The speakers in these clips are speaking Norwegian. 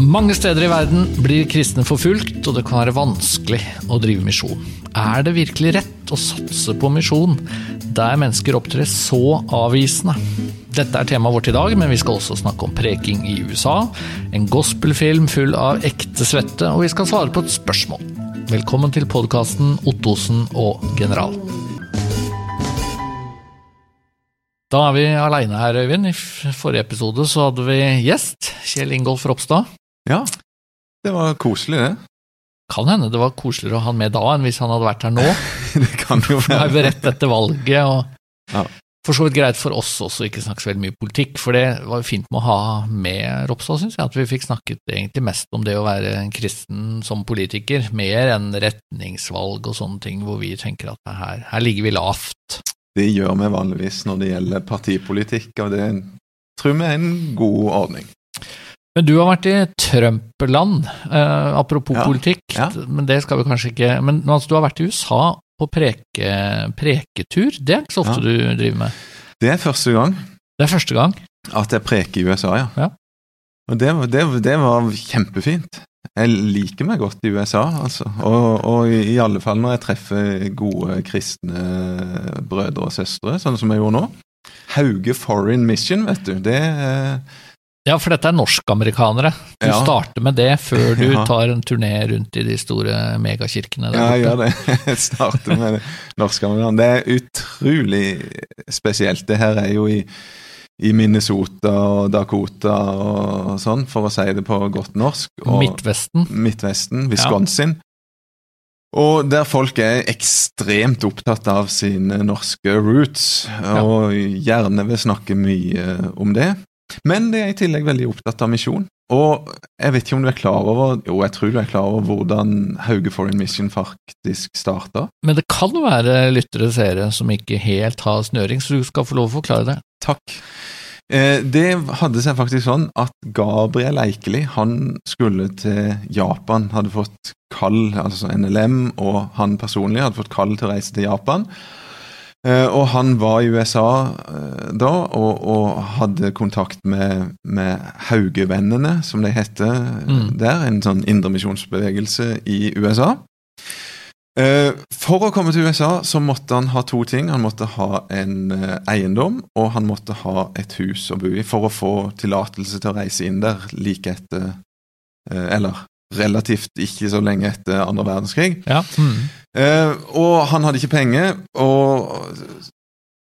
Mange steder i verden blir kristne forfulgt, og det kan være vanskelig å drive misjon. Er det virkelig rett å satse på misjon der mennesker opptrer så avvisende? Dette er temaet vårt i dag, men vi skal også snakke om preking i USA, en gospelfilm full av ekte svette, og vi skal svare på et spørsmål. Velkommen til podkasten Ottosen og general. Da er vi aleine her, Øyvind. I forrige episode så hadde vi gjest, Kjell Ingolf Ropstad. Ja, det var koselig, det. Kan hende det var koseligere å ha han med da enn hvis han hadde vært her nå. det kan jo For Han er beredt være. etter valget, og Ja. for så vidt greit for oss også ikke snakke så veldig mye politikk, for det var jo fint med å ha med Ropstad, syns jeg, at vi fikk snakket egentlig mest om det å være en kristen som politiker, mer enn retningsvalg og sånne ting, hvor vi tenker at her, her ligger vi lavt. Det gjør vi vanligvis når det gjelder partipolitikk, og det tror vi er en god ordning. Men du har vært i Trump-land, eh, apropos Ja, politikk, ja. men det skal vi kanskje ikke Men altså, du har vært i USA på preke, preketur, det er ikke så ofte Ja. du driver med. Det er første gang Det er første gang. at jeg preker i USA, ja. Ja. Og det, var- det, det var kjempefint. Jeg liker meg godt i USA, altså. Og, og i, i alle fall når jeg treffer gode kristne brødre og søstre, sånn som jeg gjorde nå. Hauge Foreign Mission, vet du. Det eh, Ja, for dette er norsk-amerikanere. Du Ja. starter med det før du Ja. tar en turné rundt i de store megakirkene der Ja, jeg gjør det. Jeg starter med det norskamerikanere. Det er utrolig spesielt. Det her er jo i, i Minnesota og Dakota og sånn, for å si det på godt norsk. Og Midtvesten. Midtvesten, Wisconsin. Og der folk er ekstremt opptatt av sine norske roots, og gjerne vil snakke mye om det. Men det er i tillegg veldig opptatt av misjon. Og jeg vet ikke om du er klar over Jo, jeg tror du er klar over hvordan Hauge Foreign Mission faktisk starta. Men det kan være lyttere seere som ikke helt har snøring, så du skal få lov å forklare det. Takk. Eh, det hadde seg faktisk sånn at Gabriel Eikeli han skulle til Japan. Hadde fått kall, altså NLM, og han personlig hadde fått kall til å reise til Japan. Eh, og han var i USA eh, da og, og hadde kontakt med, med Haugevennene, som de heter Mm. der. En sånn indremisjonsbevegelse i USA. Eh, For å komme til USA så måtte han ha to ting. Han måtte ha en eiendom, og han måtte ha et hus å bo i for å få tillatelse til å reise inn der like etter Eller relativt ikke så lenge etter andre verdenskrig. Ja. Mm. Eh, og han hadde ikke penger, og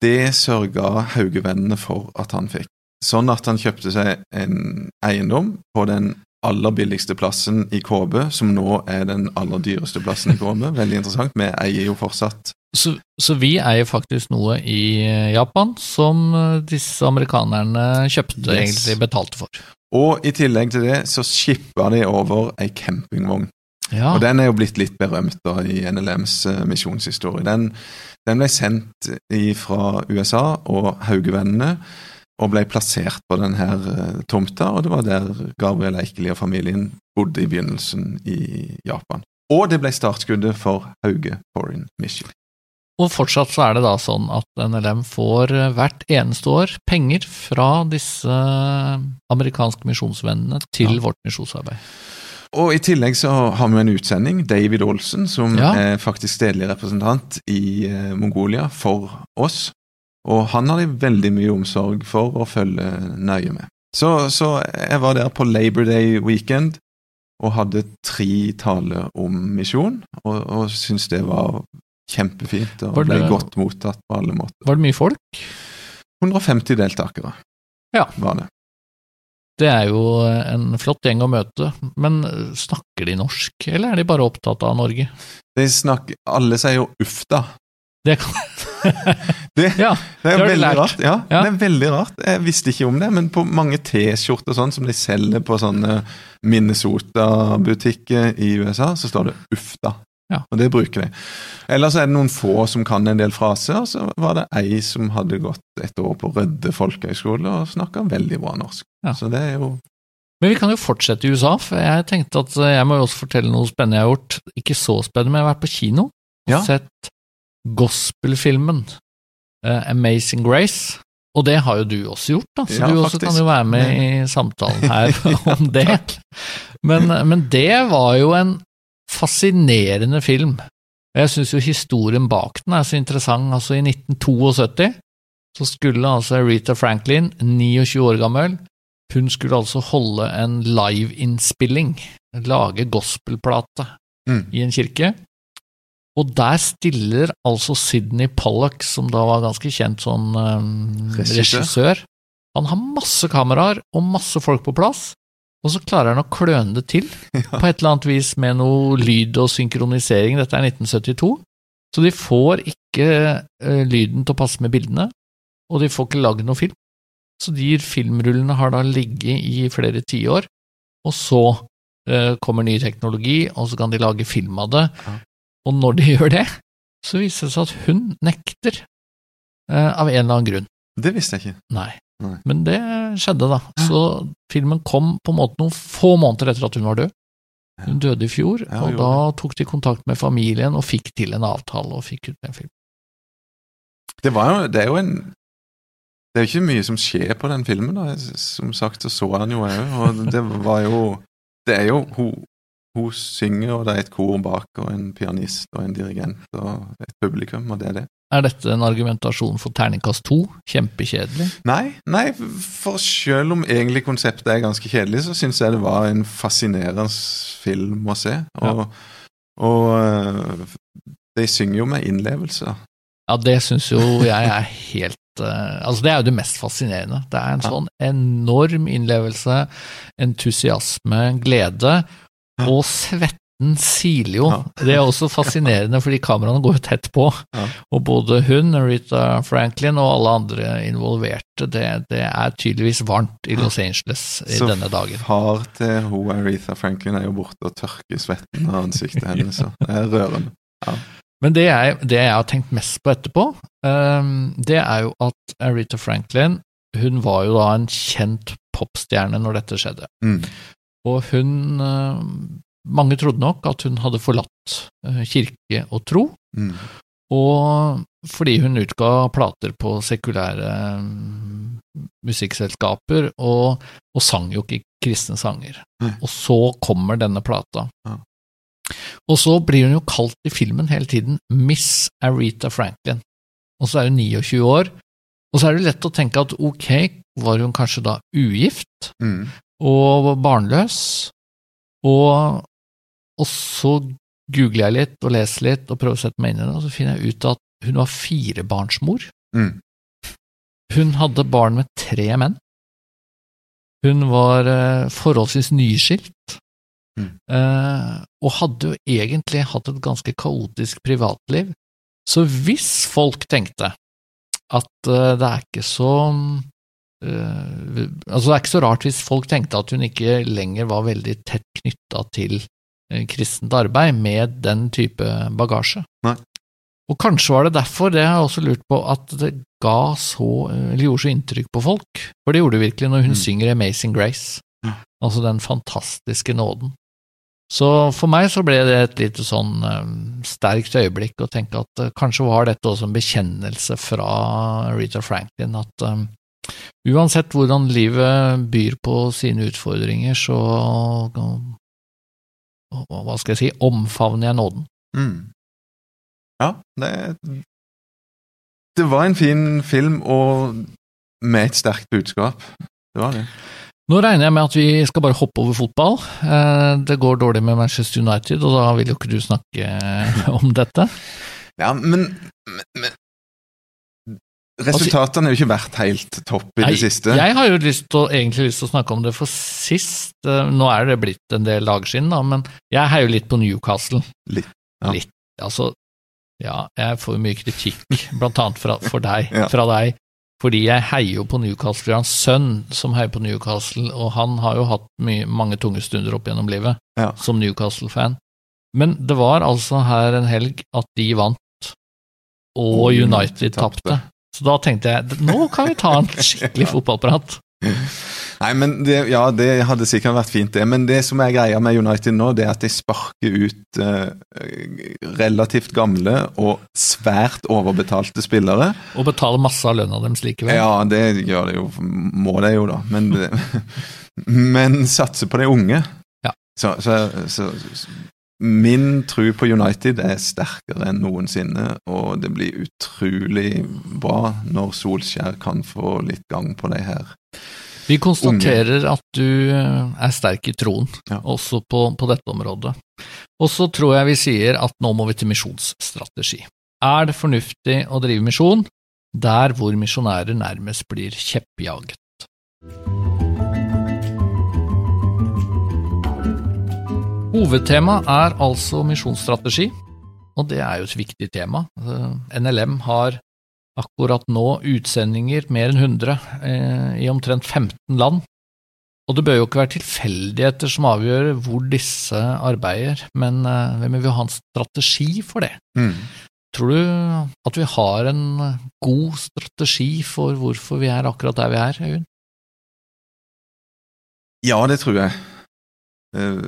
det sørga Haugevennene for at han fikk. Sånn at han kjøpte seg en eiendom på den aller billigste plassen i KB, som nå er den aller dyreste plassen i KB. Veldig interessant. Vi eier jo fortsatt Så, så vi eier faktisk noe i Japan som eh, disse amerikanerne kjøpte, Yes. egentlig betalte for. Og i tillegg til det så skippa de over ei campingvogn. Ja. Og den er jo blitt litt berømt da i NLMs eh, misjonshistorie. Den, den ble sendt fra USA og Haugevennene og ble plassert på denne eh, tomta, og det var der Gabriel Eikeli og familien bodde i begynnelsen i Japan. Og det ble startskuddet for Hauge Foreign Mission. Og fortsatt så er det da sånn at NLM får eh, hvert eneste år penger fra disse amerikanske misjonsvennene til Ja. vårt misjonsarbeid. Og i tillegg så har vi en utsending, David Olsen, som Ja. er faktisk stedlig representant i eh, Mongolia for oss. Og han har de veldig mye omsorg for å følge nøye med. Så, så jeg var der på Labor Day weekend og hadde tre taler om misjon, og, og syntes det var kjempefint og det- ble godt mottatt på alle måter. Var det mye folk? 150 deltakere Ja. var det. Det er jo en flott gjeng å møte, men snakker de norsk, eller er de bare opptatt av Norge? De snakker, alle sier jo uff da. Det kan Det, Ja, Det er veldig rart. Ja, Ja. det er veldig rart. Jeg visste ikke om det, men på mange T-skjorter sånn som de selger på sånne Minnesota-butikker i USA, så står det 'uff da'. Ja. Og det bruker de. Ellers er det noen få som kan en del fraser, og så var det ei som hadde gått et år på Rødde folkehøgskole og snakka veldig bra norsk. Ja. Så det er jo Men vi kan jo fortsette i USA, for jeg tenkte at eh, jeg må jo også fortelle noe spennende jeg har gjort. Ikke så spennende, men jeg har vært på kino og Ja. sett gospelfilmen uh, Amazing Grace. Og det har jo du også gjort, da, så Ja, du også faktisk. kan jo være med i samtalen her om det. Men, men det var jo en fascinerende film. Jeg syns jo historien bak den er så interessant. Altså, i 1972 så skulle altså Rita Franklin, 29 år gammel, hun skulle altså holde en liveinnspilling, lage gospelplate, Mm. i en kirke. Og der stiller altså Sidney Pollock, som da var ganske kjent sånn um, Regissør. regissør. Han har masse kameraer og masse folk på plass, og så klarer han å kløne det til på et eller annet vis med noe lyd og synkronisering. Dette er 1972, så de får ikke eh, lyden til å passe med bildene, og de får ikke lagd noe film. Så de filmrullene har da ligget i flere tiår, og så eh, kommer ny teknologi, og så kan de lage film av det. Og når de gjør det, så viser det seg at hun nekter, eh, av en eller annen grunn. Det visste jeg ikke. Nei. Nei. Men det skjedde, da. Så filmen kom på en måte noen få måneder etter at hun var død. Hun døde i fjor, Ja, og da tok de kontakt med familien og fikk til en avtale og fikk ut en film. Det, var jo, det er jo en Det er jo ikke mye som skjer på den filmen. da. Som sagt så så han jo òg, og det var jo Det er jo hun, hun synger, og det er et kor bak, og en pianist og en dirigent og et publikum, og det er det. Er dette en argumentasjon for terningkast to? Kjempekjedelig. Nei, nei, for selv om egentlig konseptet er ganske kjedelig, så syns jeg det var en fascinerende film å se. Og, og øh, de synger jo med innlevelse. Ja, det syns jo jeg er helt eh, Altså, det er jo det mest fascinerende. Det er en sånn enorm innlevelse, entusiasme, glede, og og svetten siler jo. Ja. Det er også fascinerende, fordi kameraene går jo tett på. Ja. Og både hun, Rita Franklin, og alle andre involverte, det, det er tydeligvis varmt i Los Angeles i Så denne dagen. Så Far til hun Aretha Franklin er jo borte og tørker svetten av ansiktet hennes. Så det er rørende. Men det jeg, det jeg har tenkt mest på etterpå, um, det er jo at Aretha Franklin hun var jo da en kjent popstjerne når dette skjedde. Mm. Og hun eh, Mange trodde nok at hun hadde forlatt eh, kirke og tro, Mm. og fordi hun utga plater på sekulære mm, musikkselskaper, og, og sang jo ikke kristne sanger. Mm. Og så kommer denne plata. Ja. Og så blir hun jo kalt i filmen hele tiden Miss Aretha Franklin. Og så er hun 29 år, og så er det lett å tenke at ok, var hun kanskje da ugift? Mm. og barnløs. Og, og så googler jeg litt og leser litt og prøver å sette meg inn i det, og så finner jeg ut at hun var firebarnsmor. Mm. Hun hadde barn med tre menn. Hun var eh, forholdsvis nyskilt, Mm. eh, og hadde jo egentlig hatt et ganske kaotisk privatliv. Så hvis folk tenkte at eh, det er ikke så Altså, det er ikke så rart hvis folk tenkte at hun ikke lenger var veldig tett knytta til kristent arbeid med den type bagasje. Nei. Og kanskje var det derfor, det har jeg også lurt på, at det ga så, eller gjorde så inntrykk på folk. For det gjorde det virkelig når hun Mm. synger Amazing Grace, Ja. altså den fantastiske nåden. Så for meg så ble det et lite sånn um, sterkt øyeblikk å tenke at uh, kanskje var dette også en bekjennelse fra Rita Franklin, at um, uansett hvordan livet byr på sine utfordringer, så hva skal jeg si, omfavner jeg nåden. Mm. Ja, det Det var en fin film, og med et sterkt budskap. Det var det. Nå regner jeg med at vi skal bare hoppe over fotball. Eh, Det går dårlig med Manchester United, og da vil jo ikke du snakke om dette. Ja, men, men Resultatene har jo ikke vært helt topp i Nei, det siste. Jeg har jo lyst til, egentlig lyst til å snakke om det for sist. eh, Nå er det blitt en del dager siden, da, men jeg heier jo litt på Newcastle. Litt, ja. Litt. Altså, ja, jeg får jo mye kritikk, blant annet fra, deg, Ja. fra deg, fordi jeg heier jo på Newcastle. Jeg har en sønn som heier på Newcastle, og han har jo hatt mye, mange tunge stunder opp gjennom livet Ja. som Newcastle-fan. Men det var altså her en helg at de vant, og Og United United tapte. Så da tenkte jeg nå kan vi ta en skikkelig fotballprat. Nei, men det, Ja, det hadde sikkert vært fint, det. Men det som er greia med United nå, det er at de sparker ut eh, relativt gamle og svært overbetalte spillere. Og betaler masse av lønna deres likevel. Ja, det gjør det jo, må det jo, da. Men, men satse på de unge. Ja. Så, så, så min tro på United er sterkere enn noensinne, og det blir utrolig bra når Solskjær kan få litt gang på det her. Vi konstaterer at du eh, er sterk i troen, Ja. også på, på dette området. Og så tror jeg vi sier at nå må vi til misjonsstrategi. Er det fornuftig å drive misjon der hvor misjonærer nærmest blir kjeppjaget? Hovedtema er altså misjonsstrategi, og det er jo et viktig tema. Eh, NLM har akkurat nå utsendinger, mer enn 100, eh, i omtrent 15 land. Og det bør jo ikke være tilfeldigheter som avgjør hvor disse arbeider, men eh, hvem vil ha en strategi for det? Mm. Tror du at vi har en god strategi for hvorfor vi er akkurat der vi er, Øyunn? Ja, det tror jeg. Eh,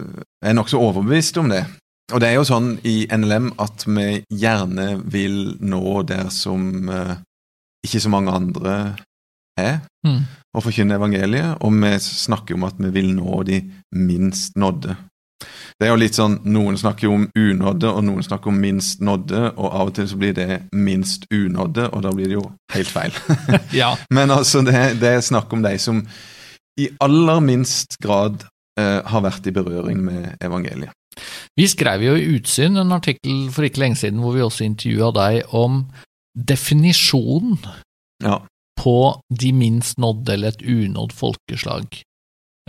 er nokså overbevist om det. Og det er jo sånn i NLM at vi gjerne vil nå der som eh, ikke så mange andre er, Mm. og forkynne evangeliet, og vi snakker om at vi vil nå de minst nådde. Det er jo litt sånn, Noen snakker om unådde, og noen snakker om minst nådde, og av og til så blir det minst unådde, og da blir det jo helt feil. Ja. Men altså, det, det er snakk om de som i aller minst grad har vært i berøring med evangeliet. Vi skrev jo i Utsyn en artikkel for ikke lenge siden hvor vi også intervjua deg om definisjonen Ja. på de minst nådde eller et unådd folkeslag.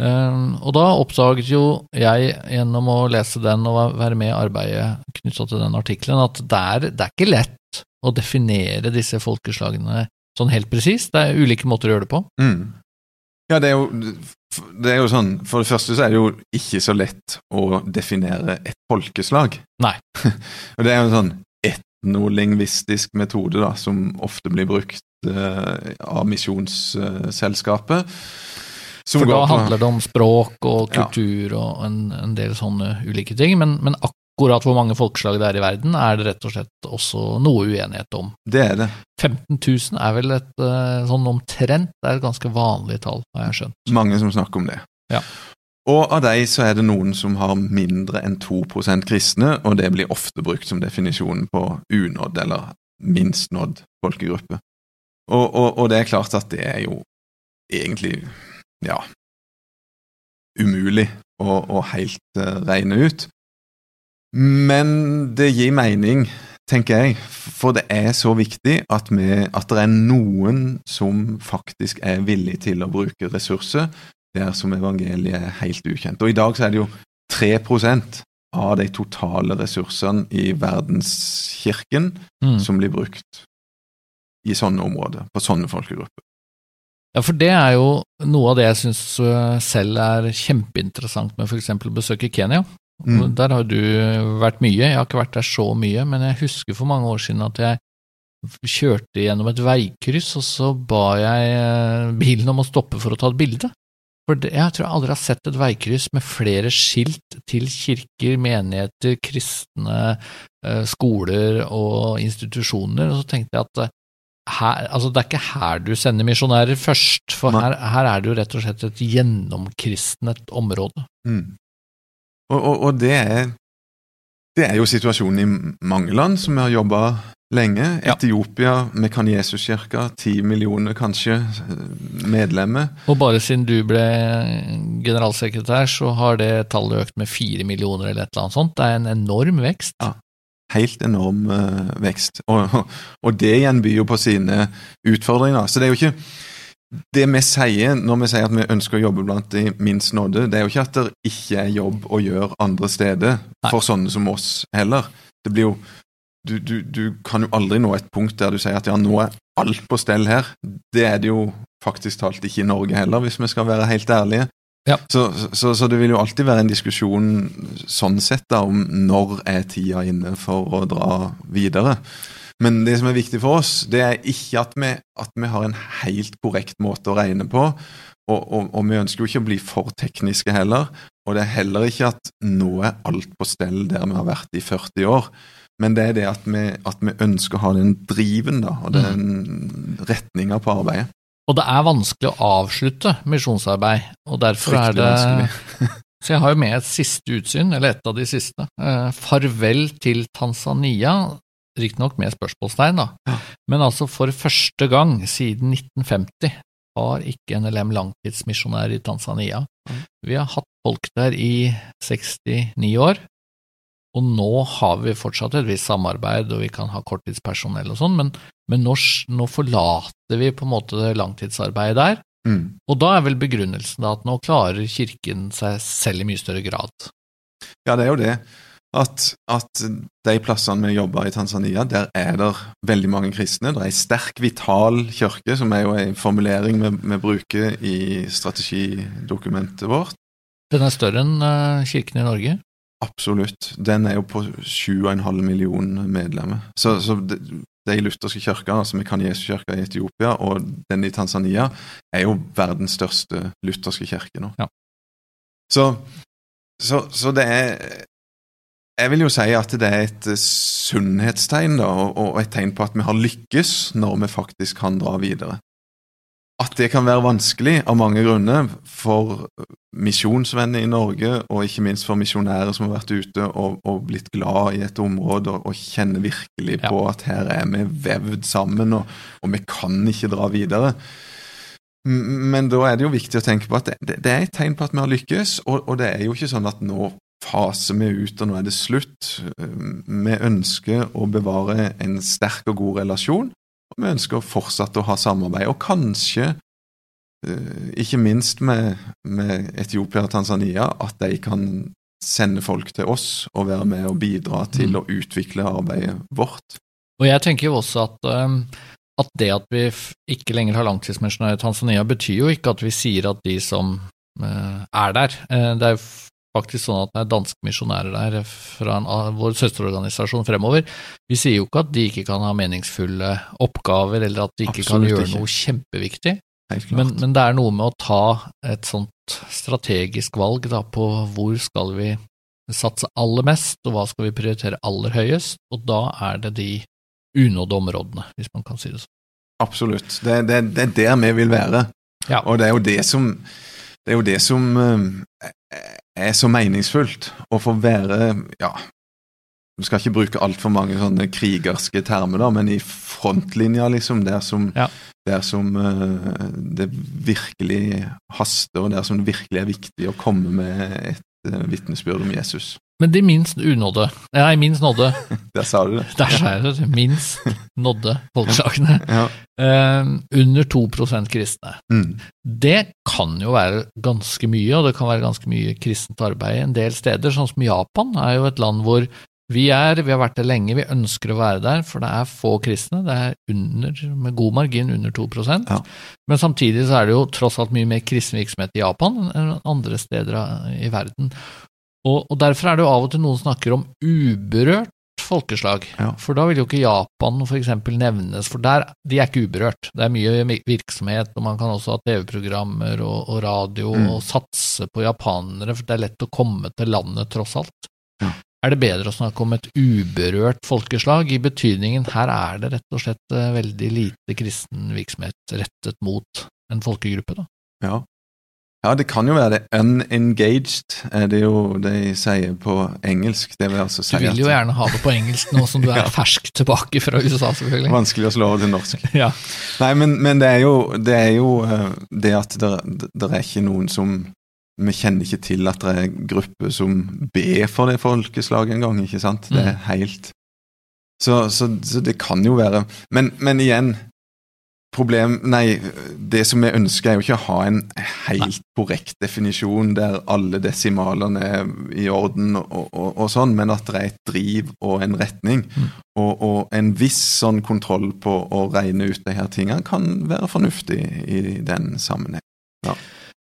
Um, og da oppdaget jo jeg gjennom å lese den og være med i arbeidet knytta til den artikkelen, at det er, det er ikke lett å definere disse folkeslagene sånn helt presist. Det er ulike måter å gjøre det på. Mm. Ja, det er, jo, det er jo sånn For det første så er det jo ikke så lett å definere et folkeslag. Nei. Og det er jo en sånn etnolingvistisk metode da, som ofte blir brukt uh, av Misjonsselskapet. som For da handler det om språk og Ja. kultur og en, en del sånne ulike ting, men, men akkurat hvor mange folkeslag det er i verden, er det rett og slett også noe uenighet om. Det er det. 15 000 er vel et eh, sånn omtrent, det er et ganske vanlig tall, har jeg skjønt. Mange som snakker om det. Ja. Og av de så er det noen som har mindre enn 2% kristne, og det blir ofte brukt som definisjon på unådd eller minst nådd folkegruppe. Og, og, og det er klart at det er jo egentlig ja umulig å, å helt eh, regne ut. Men det gir mening, tenker jeg, for det er så viktig at, vi, at det er noen som faktisk er villig til å bruke ressurser der som evangeliet er helt ukjent. Og i dag så er det jo 3% av de totale ressursene i verdenskirken Mm. som blir brukt i sånne områder, på sånne folkegrupper. Ja, for det er jo noe av det jeg syns selv er kjempeinteressant med f.eks. å besøke Kenya. Mm. Der har du vært mye, jeg har ikke vært der så mye, men jeg husker for mange år siden at jeg kjørte gjennom et veikryss, og så ba jeg eh, bilen om å stoppe for å ta et bilde. For det, jeg tror jeg aldri har sett et veikryss med flere skilt til kirker, menigheter, kristne, eh, skoler og institusjoner, og så tenkte jeg at eh, her, altså det er ikke her du sender misjonærer først, for her, her er det jo rett og slett et gjennomkristnet område. Mm. Og, og, og det, er, det er jo situasjonen i mange land som vi har jobba lenge. Ja. Etiopia, Mekaniesuskirka, ti millioner kanskje eh, medlemmer. Og bare siden du ble generalsekretær, så har det tallet økt med fire millioner eller et eller annet sånt. Det er en enorm vekst. Ja. Helt enorm eh, vekst. Og, og det igjen byr jo på sine utfordringer. Så det er jo ikke det vi sier når vi sier at vi ønsker å jobbe blant de minst nådde, det er jo ikke at det ikke er jobb å gjøre andre steder Nei. for sånne som oss heller. Det blir jo du, du, du kan jo aldri nå et punkt der du sier at ja, nå er alt på stell her. Det er det jo faktisk talt ikke i Norge heller, hvis vi skal være helt ærlige. Ja. Så, så, så det vil jo alltid være en diskusjon sånn sett da, om når er tida inne for å dra videre. Men det som er viktig for oss, det er ikke at vi, at vi har en helt korrekt måte å regne på. Og, og, og vi ønsker jo ikke å bli for tekniske heller. Og det er heller ikke at nå er alt på stell der vi har vært i 40 år. Men det er det at vi, at vi ønsker å ha den driven da, og den retninga på arbeidet. Og det er vanskelig å avslutte misjonsarbeid, og derfor er det. Så jeg har jo med et siste utsyn, eller et av de siste. Eh, farvel til Tanzania, riktignok med spørsmålstegn, da. Men altså for første gang siden 1950 har ikke NLM langtidsmisjonær i Tanzania. Vi har hatt folk der i 69 år, og nå har vi fortsatt et visst samarbeid, og vi kan ha korttidspersonell og sånn, men, men nå, nå forlater vi på en måte det langtidsarbeidet der. Mm. Og da er vel begrunnelsen da at nå klarer kirken seg selv i mye større grad. Ja, det er jo det. At, at de plassene vi jobber i Tanzania, der er det veldig mange kristne. Det er ei sterk, vital kirke, som er jo en formulering vi, vi bruker i strategidokumentet vårt. Den er større enn eh, kirken i Norge. Absolutt. Den er jo på 7,5 millioner medlemmer. Så, så de, de lutherske kirkene, altså Mekaniesukirka i Etiopia og den i Tanzania, er jo verdens største lutherske kirke nå. Ja. Så, så, så det er Jeg vil jo si at det er et sunnhetstegn da, og, et tegn på at vi har lykkes når vi faktisk kan dra videre. At det kan være vanskelig av mange grunner for misjonsvenner i Norge, og ikke minst for misjonærer som har vært ute og, og blitt glad i et område og, og kjenner virkelig Ja. på at her er vi vevd sammen, og, og vi kan ikke dra videre. Men da er det jo viktig å tenke på at det, det er et tegn på at vi har lykkes, og, og det er jo ikke sånn at nå faser vi ut, og nå er det slutt. Vi ønsker å bevare en sterk og god relasjon, og vi ønsker å fortsette å ha samarbeid, og kanskje, eh, ikke minst med, med Etiopia og Tanzania, at de kan sende folk til oss og være med og bidra til Mm. å utvikle arbeidet vårt. Og jeg tenker jo også at, um, at det at vi ikke lenger har langtidsmisjonærer i Tanzania, betyr jo ikke at vi sier at de som eh, er der eh, Det er jo faktisk sånn at det er danske misjonærer der fra en, vår søsterorganisasjon fremover. Vi sier jo ikke at de ikke kan ha meningsfulle oppgaver, eller at de ikke kan gjøre ikke. noe kjempeviktig. Men, men det er noe med å ta et sånt strategisk valg da, på hvor skal vi satse aller mest, og hva skal vi prioritere aller høyest, og da er det de unådde områdene, hvis man kan si det sånn. Absolutt. Det, det, det er der vi vil være. Ja. Og det er jo det som det er jo det som eh, er så meningsfullt. Å få være ja, Du skal ikke bruke altfor mange sånne krigerske termer, da, men i frontlinja, liksom, der som, Ja. der som uh, det virkelig haster, og der som det virkelig er viktig å komme med et vitnesbyrd om Jesus. Men de minst unådde, nei, minst nådde, Der sa du det. der sa jeg det, minst nådde folkeslagene, Ja. Uh, under 2 kristne. Mm. Det kan jo være ganske mye, og det kan være ganske mye kristent arbeid en del steder, sånn som Japan er jo et land hvor vi er, vi har vært det lenge, vi ønsker å være der, for det er få kristne, det er under, med god margin under 2 Ja. Men samtidig så er det jo tross alt mye mer kristen virksomhet i Japan enn andre steder i verden. Og, og derfor er det jo av og til noen snakker om uberørt folkeslag, Ja. for da vil jo ikke Japan for eksempel nevnes, for der, de er ikke uberørt. Det er mye virksomhet, og man kan også ha TV-programmer og, og radio Mm. og satse på japanere, for det er lett å komme til landet tross alt. Ja. Er det bedre å snakke om et uberørt folkeslag, i betydningen her er det rett og slett eh, veldig lite kristen virksomhet rettet mot en folkegruppe, da? Ja. ja, det kan jo være det. Unengaged er det jo de sier på engelsk. Det vil altså si Du vil jo at gjerne ha det på engelsk nå som du er Ja. fersk tilbake fra USA, selvfølgelig. Vanskelig å slå over til norsk. Ja. Nei, men, men det er jo det, er jo, eh, det at det, det er ikke noen som Vi kjenner ikke til at det er grupper som ber for det folkeslaget engang, ikke sant? Det er helt så, så, så det kan jo være Men, men igjen Problem Nei, det som vi ønsker, er jo ikke å ha en helt korrekt definisjon der alle desimalene er i orden og, og, og sånn, men at det er et driv og en retning. Mm. Og, og en viss sånn kontroll på å regne ut de her tingene kan være fornuftig i den sammenheng.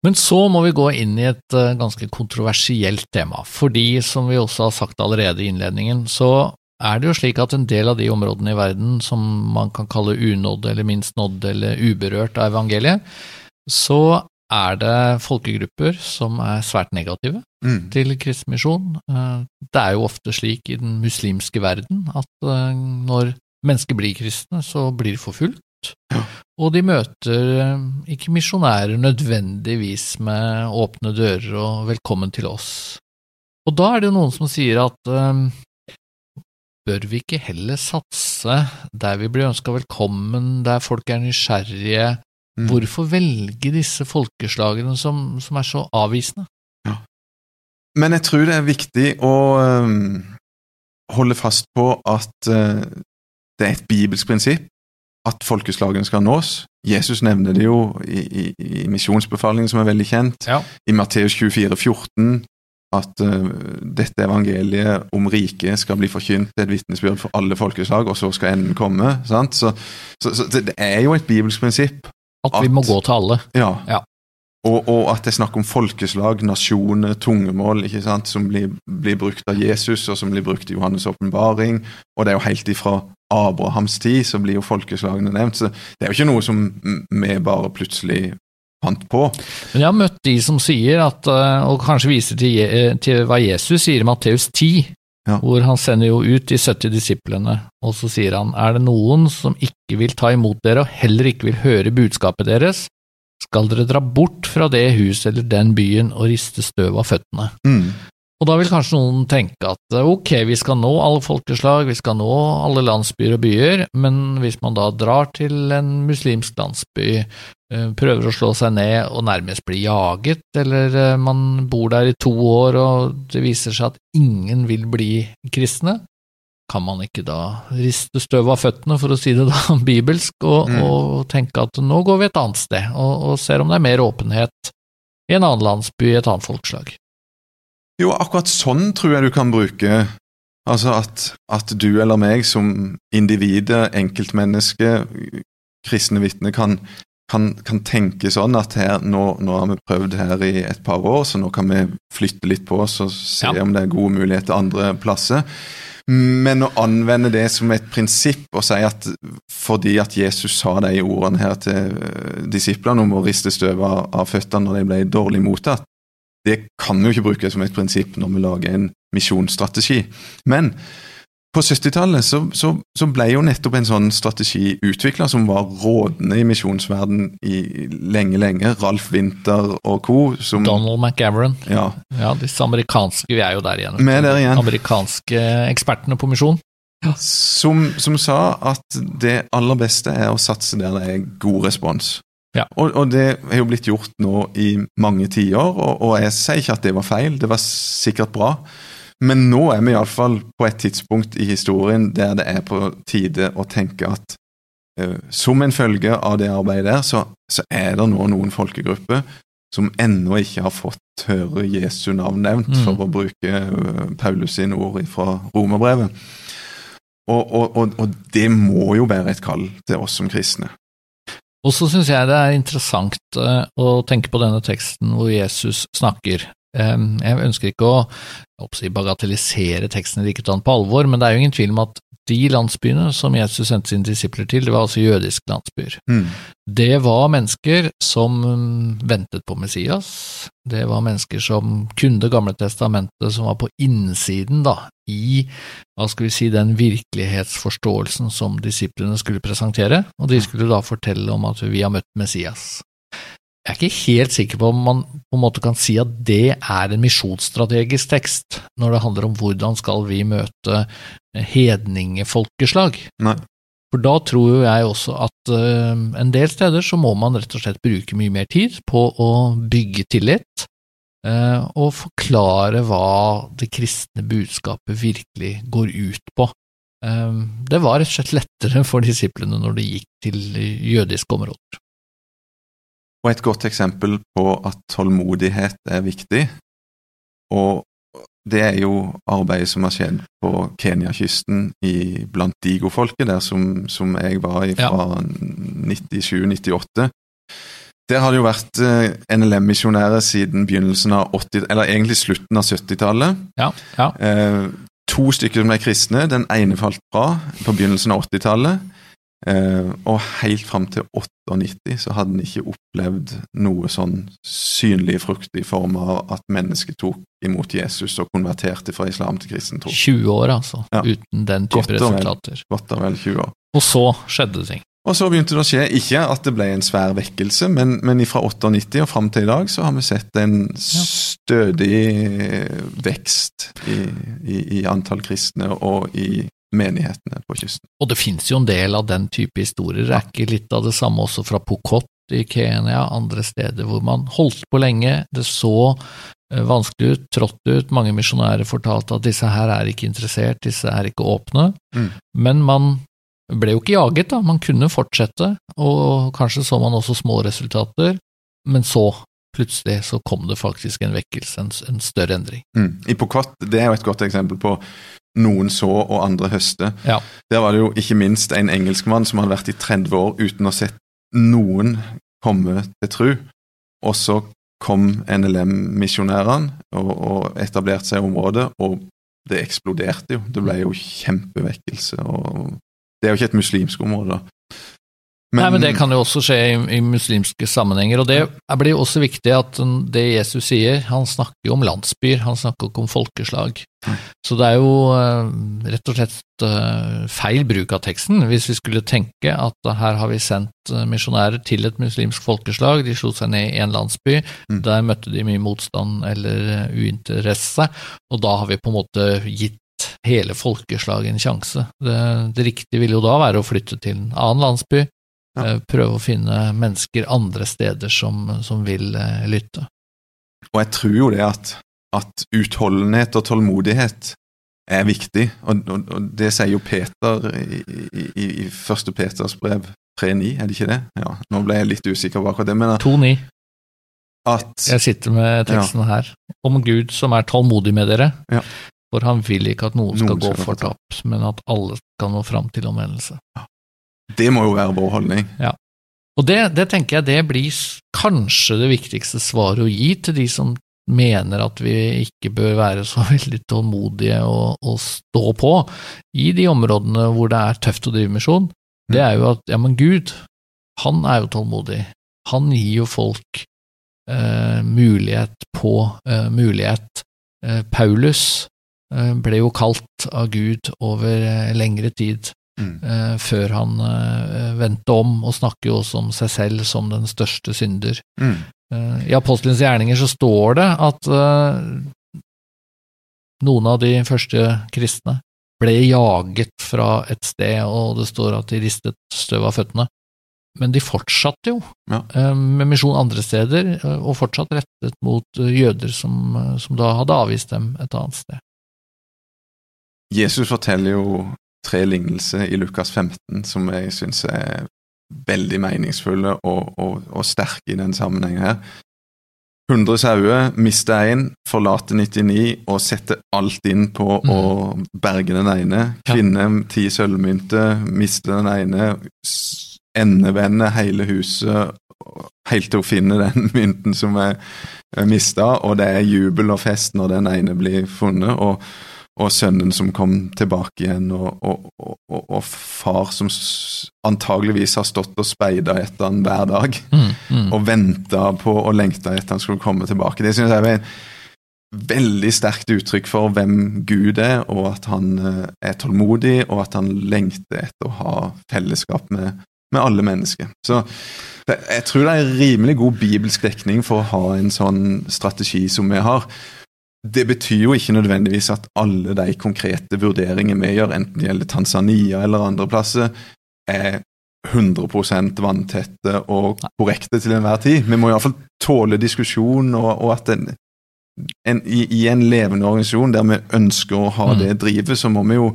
Men så må vi gå inn i et eh, ganske kontroversielt tema, fordi som vi også har sagt allerede i innledningen, så er det jo slik at en del av de områdene i verden som man kan kalle unådde eller minst nådde eller uberørt av evangeliet, så er det folkegrupper som er svært negative Mm. til kristen misjon. Eh, Det er jo ofte slik i den muslimske verden at eh, når mennesker blir kristne, så blir de forfulgt. Ja. Og de møter eh, ikke misjonærer nødvendigvis med åpne dører og 'velkommen til oss'. Og da er det jo noen som sier at um, bør vi ikke heller satse der vi blir ønska velkommen, der folk er nysgjerrige? Mm. Hvorfor velge disse folkeslagene som, som er så avvisende? Men jeg tror det er viktig å um, holde fast på at uh, det er et bibelsk prinsipp at folkeslagene skal nås. Jesus nevner det jo i, i, i misjonsbefalingen, som er veldig kjent. Ja. I Matteus 24, 14, at uh, dette evangeliet om riket skal bli forkynt til et vitnesbyrd for alle folkeslag, og så skal enden komme. sant? Så, så, så det er jo et bibelsk prinsipp. At vi må gå til alle. Ja. Ja. Og, og at det er snakk om folkeslag, nasjoner, tungemål, ikke sant, som blir, blir brukt av Jesus, og som blir brukt i Johannes' åpenbaring. Og det er jo helt ifra Abrahams tid så blir jo folkeslagene nevnt. Så det er jo ikke noe som vi bare plutselig fant på. Men jeg har møtt de som sier at, eh, og kanskje viser til, til hva Jesus sier i Matteus 10, Ja. hvor han sender jo ut de 70 disiplene, og så sier han, er det noen som ikke vil ta imot dere og heller ikke vil høre budskapet deres, skal dere dra bort fra det huset eller den byen og riste støv av føttene. Mm. Og da vil kanskje noen tenke at eh, ok, vi skal nå alle folkeslag, vi skal nå alle landsbyer og byer, men hvis man da drar til en muslimsk landsby, eh, prøver å slå seg ned og nærmest blir jaget, eller eh, man bor der i to år og det viser seg at ingen vil bli kristne, kan man ikke da riste støv av føttene, for å si det da bibelsk, og, Mm. og tenke at nå går vi et annet sted, og, og ser om det er mer åpenhet i en annen landsby, i et annet folkeslag. Jo, akkurat sånn tror jeg du kan bruke Altså at, at du eller meg som individer, enkeltmenneske, kristne vitne, kan, kan, kan tenke sånn at her, nå, nå har vi prøvd her i et par år, så nå kan vi flytte litt på oss og se Ja. om det er gode muligheter andre plasser. Men å anvende det som et prinsipp og si at fordi at Jesus sa de ordene her til eh, disiplene om å riste støv av, av føttene når de ble dårlig mottatt, det kan vi jo ikke bruke som et prinsipp når vi lager en misjonsstrategi. Men på 70-tallet så, så, så ble jo nettopp en sånn strategi utvikla, som var rådende i misjonsverden i lenge, lenge. Ralf Winther og co. som Donald McGavran. ja, Ja, disse amerikanske, vi er jo der igjen. Er der igjen. Amerikanske ekspertene på misjon. som, som sa at det aller beste er å satse der det er god respons. Ja. Og, og det er jo blitt gjort nå i mange tiår, og, og jeg sier ikke at det var feil, det var sikkert bra. Men nå er vi iallfall på et tidspunkt i historien der det er på tide å tenke at uh, som en følge av det arbeidet der, så, så er det nå noen folkegrupper som ennå ikke har fått høre Jesu navn nevnt, Mm. for å bruke uh, Paulus sine ord fra romerbrevet. Og, og, og, og det må jo være et kall til oss som kristne. Og så syns jeg det er interessant eh, å tenke på denne teksten hvor Jesus snakker. Jeg ønsker ikke å, si, bagatellisere teksten eller ikke ta den på alvor, men det er jo ingen tvil om at de landsbyene som Jesus sendte sine disipler til, det var altså jødiske landsbyer. Mm. Det var mennesker som ventet på Messias, det var mennesker som kunne Gamle testamentet, som var på innsiden da, i hva skal vi si, den virkelighetsforståelsen som disiplene skulle presentere, og de skulle da fortelle om at vi har møtt Messias. Jeg er ikke helt sikker på om man på en måte kan si at det er en misjonsstrategisk tekst, når det handler om hvordan skal vi møte hedningefolkeslag. Nei. For da tror jo jeg også at uh, en del steder så må man rett og slett bruke mye mer tid på å bygge tillit, uh, og forklare hva det kristne budskapet virkelig går ut på. Uh, det var rett og slett lettere for disiplene når de gikk til jødiske områder. Og et godt eksempel på at tålmodighet er viktig, og det er jo arbeidet som har skjedd på Kenya-kysten i- blant digofolket, der som, som jeg var i fra 97-98. Der har det jo vært eh, NLM-misjonærer siden begynnelsen av 80, eller egentlig slutten av 70-tallet. Ja, ja. Eh, to stykker som ble kristne. Den ene falt fra på begynnelsen av 80-tallet. Eh, og helt fram til 98 så hadde en ikke opplevd noe sånn synlig frukt i form av at mennesket tok imot Jesus og konverterte fra islam til kristen tro. 20 år, altså, Ja. uten den type Godt vel. resultater. Godt og vel 20 år. Og så skjedde ting. Og så begynte det å skje, ikke at det ble en svær vekkelse, men, men fra 98 og fram til i dag så har vi sett en stødig vekst i, i, i antall kristne og i menighetene på kysten. Og det finnes jo en del av den type historier. Det er ikke litt av det samme også fra Pokot i Kenya, andre steder hvor man holdt på lenge, det så eh, vanskelig ut, trått ut, mange misjonærer fortalte at disse her er ikke interessert, disse er ikke åpne, Mm. men man ble jo ikke jaget, da, man kunne fortsette, og kanskje så man også små resultater, men så, plutselig, så kom det faktisk en vekkelse, en, en større endring. Mm. I Pokot, det er jo et godt eksempel på noen så og andre høste. Ja. Der var det jo ikke minst en engelskmann som hadde vært i 30 år uten å sett noen komme til tru, og så kom NLM-misjonærene og, og etablerte seg i området, og det eksploderte jo. Det ble jo kjempevekkelse. og Det er jo ikke et muslimsk område. da. Nei, men Det kan jo også skje i, i muslimske sammenhenger, og det blir jo også viktig at det Jesus sier, han snakker jo om landsbyer, han snakker ikke om folkeslag. Så det er jo eh, rett og slett eh, feil bruk av teksten, hvis vi skulle tenke at her har vi sendt eh, misjonærer til et muslimsk folkeslag, de slo seg ned i en landsby, Mm. der møtte de mye motstand eller uinteresse, og da har vi på en måte gitt hele folkeslaget en sjanse. Det, det riktige ville jo da være å flytte til en annen landsby, Ja. eh, prøve å finne mennesker andre steder som, som vil eh, lytte. Og jeg tror jo det at, at utholdenhet og tålmodighet er viktig, og, og, og det sier jo Peter i, i, i første Peters brev 3.9, er det ikke det? Ja, Nå ble jeg litt usikker på akkurat det, men 2.9. at Jeg sitter med teksten her. Om Gud som er tålmodig med dere, Ja. for han vil ikke at noen skal Noen gå fortapt, for tapt, men at alle skal nå fram til omvendelse. Det må jo være vår holdning. Ja. Og det, det tenker jeg det blir kanskje det viktigste svaret å gi til de som mener at vi ikke bør være så veldig tålmodige og, og stå på i de områdene hvor det er tøft å drive misjon. Det er jo at ja, men Gud, han er jo tålmodig. Han gir jo folk eh, mulighet på eh, mulighet. Eh, Paulus eh, ble jo kalt av Gud over eh, lengre tid Mm. eh, før han eh, vendte om, og snakker jo også om seg selv som den største synder. Mm. Eh, I apostelens gjerninger så står det at noen av de første kristne ble jaget fra et sted, og det står at de ristet støv av føttene. Men de fortsatte jo Ja. med misjon andre steder, og fortsatt rettet mot jøder som, som da hadde avvist dem et annet sted. Jesus forteller jo tre lignelser i Lukas 15 som jeg syns er veldig meningsfulle og, og, og sterke i den sammenhengen her. 100 sauer, mister én, forlater 99 og setter alt inn på å berge den ene. Kvinne, ti sølvmynter, mister den ene, endevender hele huset helt til hun finner den mynten som er mista, og det er jubel og fest når den ene blir funnet. og og sønnen som kom tilbake igjen, og, og, og, og, far som antageligvis har stått og speida etter han hver dag, Mm, mm. og venta på og lengta etter han skulle komme tilbake. Det synes jeg er et veldig sterkt uttrykk for hvem Gud er, og at han eh, er tålmodig, og at han lengter etter å ha fellesskap med, med alle mennesker. Så det, jeg tror det er rimelig god bibelsk dekning for å ha en sånn strategi som vi har. Det betyr jo ikke nødvendigvis at alle de konkrete vurderingene vi gjør, enten det gjelder Tanzania eller andre plasser, er 100% vanntette og korrekte til enhver tid. Vi må iallfall tåle diskusjon, og, og at en, en, i, i en levende organisasjon der vi ønsker å ha Mm. det drivet, så må vi jo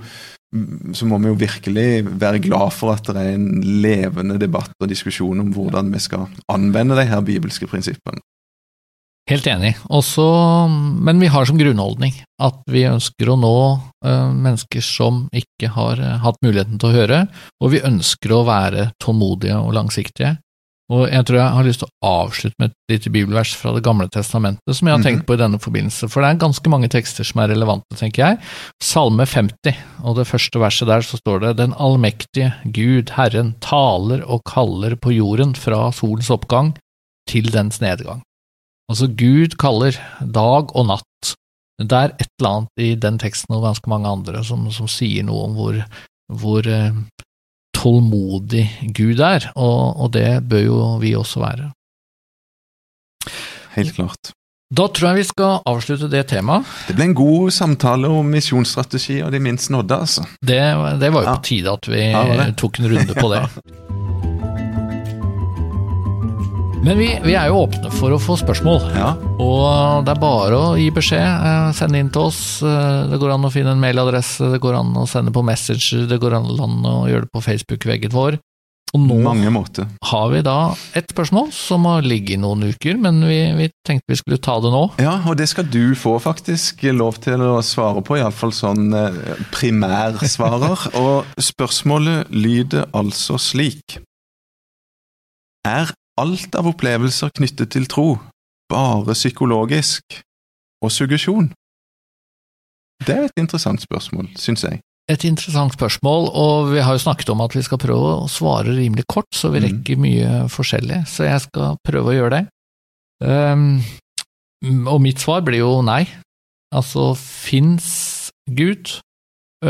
så må vi jo virkelig være glad for at det er en levende debatt og diskusjon om hvordan vi skal anvende de her bibelske prinsippene. Helt enig. Også, men vi har som grunnholdning at vi ønsker å nå eh, mennesker som ikke har eh, hatt muligheten til å høre, og vi ønsker å være tålmodige og langsiktige. Og jeg tror jeg har lyst til å avslutte med et lite bibelvers fra Det gamle testamentet som jeg har Mhm. tenkt på i denne forbindelse, for det er ganske mange tekster som er relevante, tenker jeg. Salme 50, og det første verset der så står det Den allmektige Gud, Herren, taler og kaller på jorden fra solens oppgang til dens nedgang. Altså, Gud kaller dag og natt. Det er et eller annet i den teksten og ganske mange andre som, som sier noe om hvor, hvor eh, tålmodig Gud er, og, og det bør jo vi også være. Helt klart. Da tror jeg vi skal avslutte det temaet. Det ble en god samtale om misjonsstrategi og de minst nådde, altså. Det, det var jo Ja. på tide at vi Ja, tok en runde på det. Men vi, vi er jo åpne for å få spørsmål, Ja, og det er bare å gi beskjed. eh, Sende inn til oss. Eh, Det går an å finne en mailadresse, det går an å sende på Messenger, det går an å gjøre det på Facebook-veggen vår. Og nå mange måter. har vi da et spørsmål som har ligget i noen uker, men vi, vi tenkte vi skulle ta det nå. Ja, og det skal du få faktisk lov til å svare på, iallfall sånn eh, primærsvarer. og spørsmålet lyder altså slik Er alt av opplevelser knyttet til tro bare psykologisk og suggesjon? Det er et interessant spørsmål, syns jeg. Et interessant spørsmål, og vi har jo snakket om at vi skal prøve å svare rimelig kort, så vi Mhm. rekker mye forskjellig, så jeg skal prøve å gjøre det. Um, og mitt svar blir jo nei. Altså, fins Gud,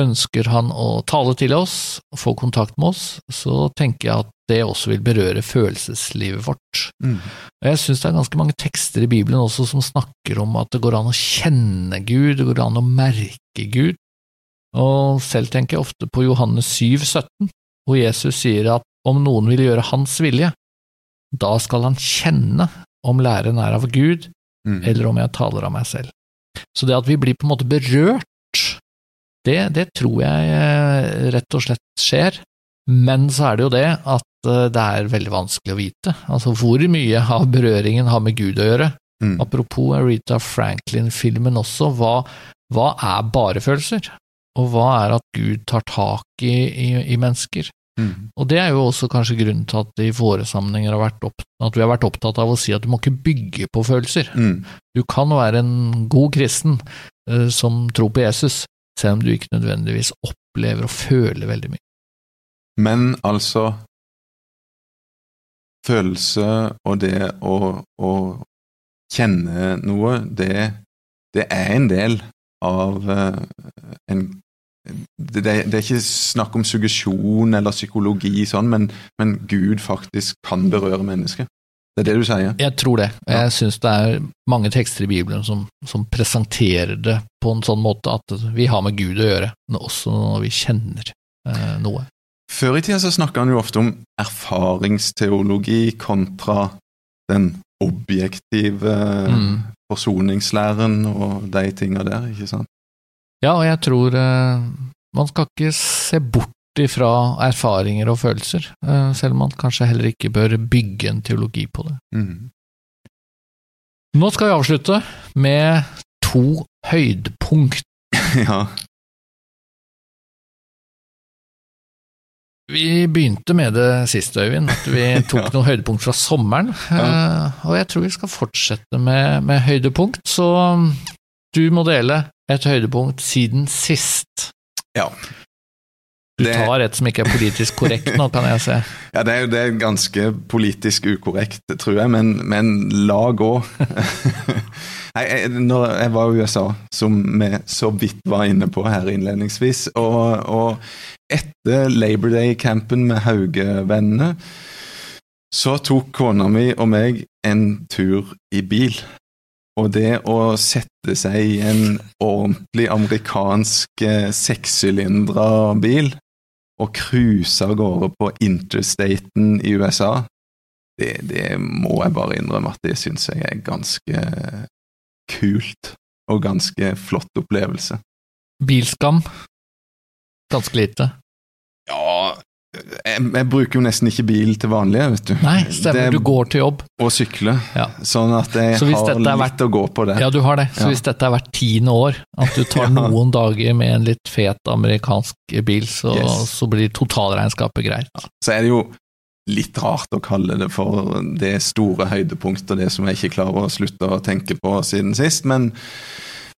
ønsker han å tale til oss, få kontakt med oss, så tenker jeg at det også vil berøre følelseslivet vårt. Mm. Og Jeg syns det er ganske mange tekster i Bibelen også som snakker om at det går an å kjenne Gud, det går an å merke Gud. Og selv tenker jeg ofte på Johannes 7, 17, hvor Jesus sier at om noen vil gjøre hans vilje, da skal han kjenne om læren er av Gud, Mm. eller om jeg taler av meg selv. Så det at vi blir på en måte berørt, det, det tror jeg eh, rett og slett skjer. Men så er det jo det at eh, det er veldig vanskelig å vite. Altså hvor mye av berøringen har med Gud å gjøre. Mm. Apropos Rita Franklin-filmen også, hva, hva er bare følelser? Og hva er at Gud tar tak i, i, i mennesker? Mm. Og det er jo også kanskje grunnen til at i våre sammenhenger har opp, at vi har vært opptatt av å si at du må ikke bygge på følelser. Mm. Du kan være en god kristen uh, som tror på Jesus, selv om du ikke nødvendigvis opplever og føler veldig mye. Men altså Følelse og det å, å kjenne noe, det, det er en del av eh, en det, det, er ikke snakk om suggesjon eller psykologi, sånn, men, men Gud faktisk kan berøre mennesket. Det er det du sier? Jeg tror det. Ja. Jeg syns det er mange tekster i Bibelen som, som presenterer det på en sånn måte at vi har med Gud å gjøre, men også når vi kjenner eh, noe. Før i tida så snakka han jo ofte om erfaringsteologi kontra den objektive Mm. forsoningslæren og de tinga der, ikke sant? Ja, og jeg tror eh, man skal ikke se bort ifra erfaringer og følelser, eh, selv om man kanskje heller ikke bør bygge en teologi på det. Mm. Nå skal vi avslutte med to høydepunkt. ja. Vi begynte med det sist, Øyvind, at vi tok Ja. noen høydepunkt fra sommeren, Ja. og jeg tror vi skal fortsette med, med høydepunkt, så du må dele et høydepunkt siden sist. Ja. Du tar et som ikke er politisk korrekt nå, kan jeg se. Ja, det er jo det er ganske politisk ukorrekt, tror jeg, men, men la gå. Nei, jeg, når jeg var i USA, som vi så vidt var inne på her innledningsvis, og, og etter Labor Day-campen med Hauge-vennene, så tok kona mi og meg en tur i bil. Og det å sette seg i en ordentlig amerikansk eh, sekssylindra bil og cruise av gårde på interstaten i USA, det, det må jeg bare innrømme at det syns jeg er ganske kult og ganske flott opplevelse. Bilskam. Ganske lite. Ja jeg, jeg bruker jo nesten ikke bil til vanlig, vet du. Nei, stemmer, Det- du går til jobb. Og sykle. Ja. Sånn at jeg Så har litt vært, å gå på det. Ja, du har det. Så Ja. hvis dette er hvert tiende år, at du tar Ja. noen dager med en litt fet amerikansk bil, så, Yes. så blir totalregnskapet greit. Så er det jo litt rart å kalle det for det store høydepunktet, det som jeg ikke klarer å slutte å tenke på siden sist, men,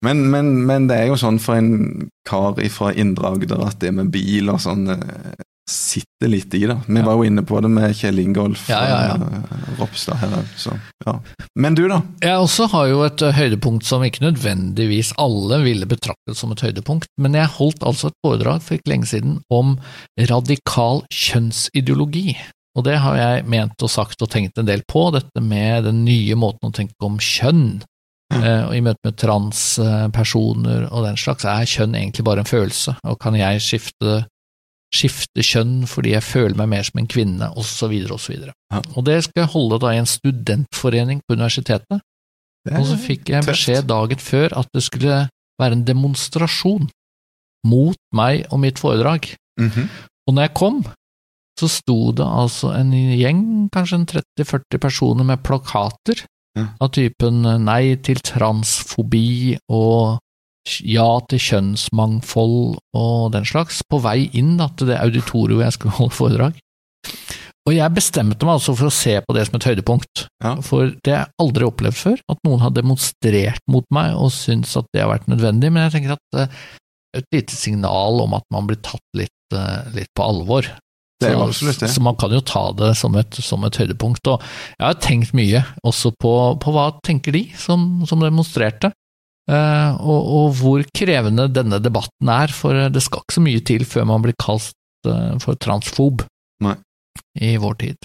men, men, men det er jo sånn for en kar fra Indre Agder at det med bil og sånn eh, sitter litt i, da. Vi var jo inne på det med Kjell Ingolf Ja, ja, ja. og eh, Ropstad her så ja. Men du, da? Jeg også har jo et eh, høydepunkt som ikke nødvendigvis alle ville betraktet som et høydepunkt, men jeg holdt altså et foredrag for ikke lenge siden om radikal kjønnsideologi. Og det har jeg ment og sagt og tenkt en del på, dette med den nye måten å tenke om kjønn. Eh, og I møte med transpersoner og den slags, er kjønn egentlig bare en følelse, og kan jeg skifte, skifte kjønn fordi jeg føler meg mer som en kvinne, osv., osv. Ja. Og det skal jeg holde da i en studentforening på universitetet, er og så fikk jeg beskjed dagen før at det skulle være en demonstrasjon mot meg og mitt foredrag. Mhm. Og når jeg kom, så sto det altså en gjeng, kanskje en 30-40 personer med plakater mm. av typen nei til transfobi og ja til kjønnsmangfold og den slags, på vei inn da, til det auditoriet hvor jeg skulle holde foredrag. Og jeg bestemte meg altså for å se på det som et høydepunkt, Ja. for det har jeg aldri opplevd før, at noen har demonstrert mot meg og syntes at det har vært nødvendig, men jeg tenker at uh, et lite signal om at man blir tatt litt, uh, litt på alvor. Det er absolutt det. Så man kan jo ta det som et, som et høydepunkt. Og jeg har tenkt mye også på, på hva tenker de som, som demonstrerte, og, og hvor krevende denne debatten er, for det skal ikke så mye til før man blir kalt eh, for transfob Nei. i vår tid.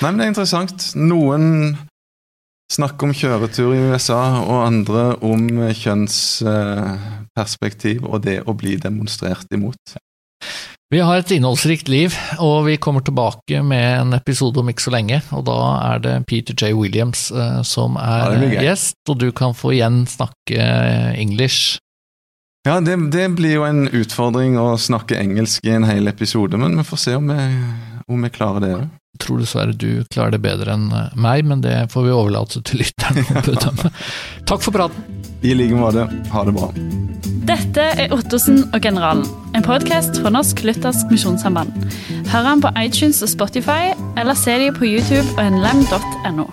Nei, men det er interessant. Noen snakker om kjøretur i USA, og andre om kjønnsperspektiv og det å bli demonstrert imot. Vi har et innholdsrikt liv, og vi kommer tilbake med en episode om ikke så lenge. og Da er det Peter J. Williams uh, som Ja, er det blir gøy. gjest, og du kan få igjen snakke engelsk. Ja, det, det blir jo en utfordring å snakke engelsk i en hel episode, men vi får se om vi, om vi klarer det. Jeg tror dessverre du klarer det bedre enn eh, meg, men det får vi overlate til lytteren å bedømme. Takk for praten. I like måte. Ha det bra. Dette er Ottosen og Generalen, en podkast fra Norsk Luthersk Misjonssamband. Hør den på iTunes og Spotify, eller se dem på YouTube og nlem.no.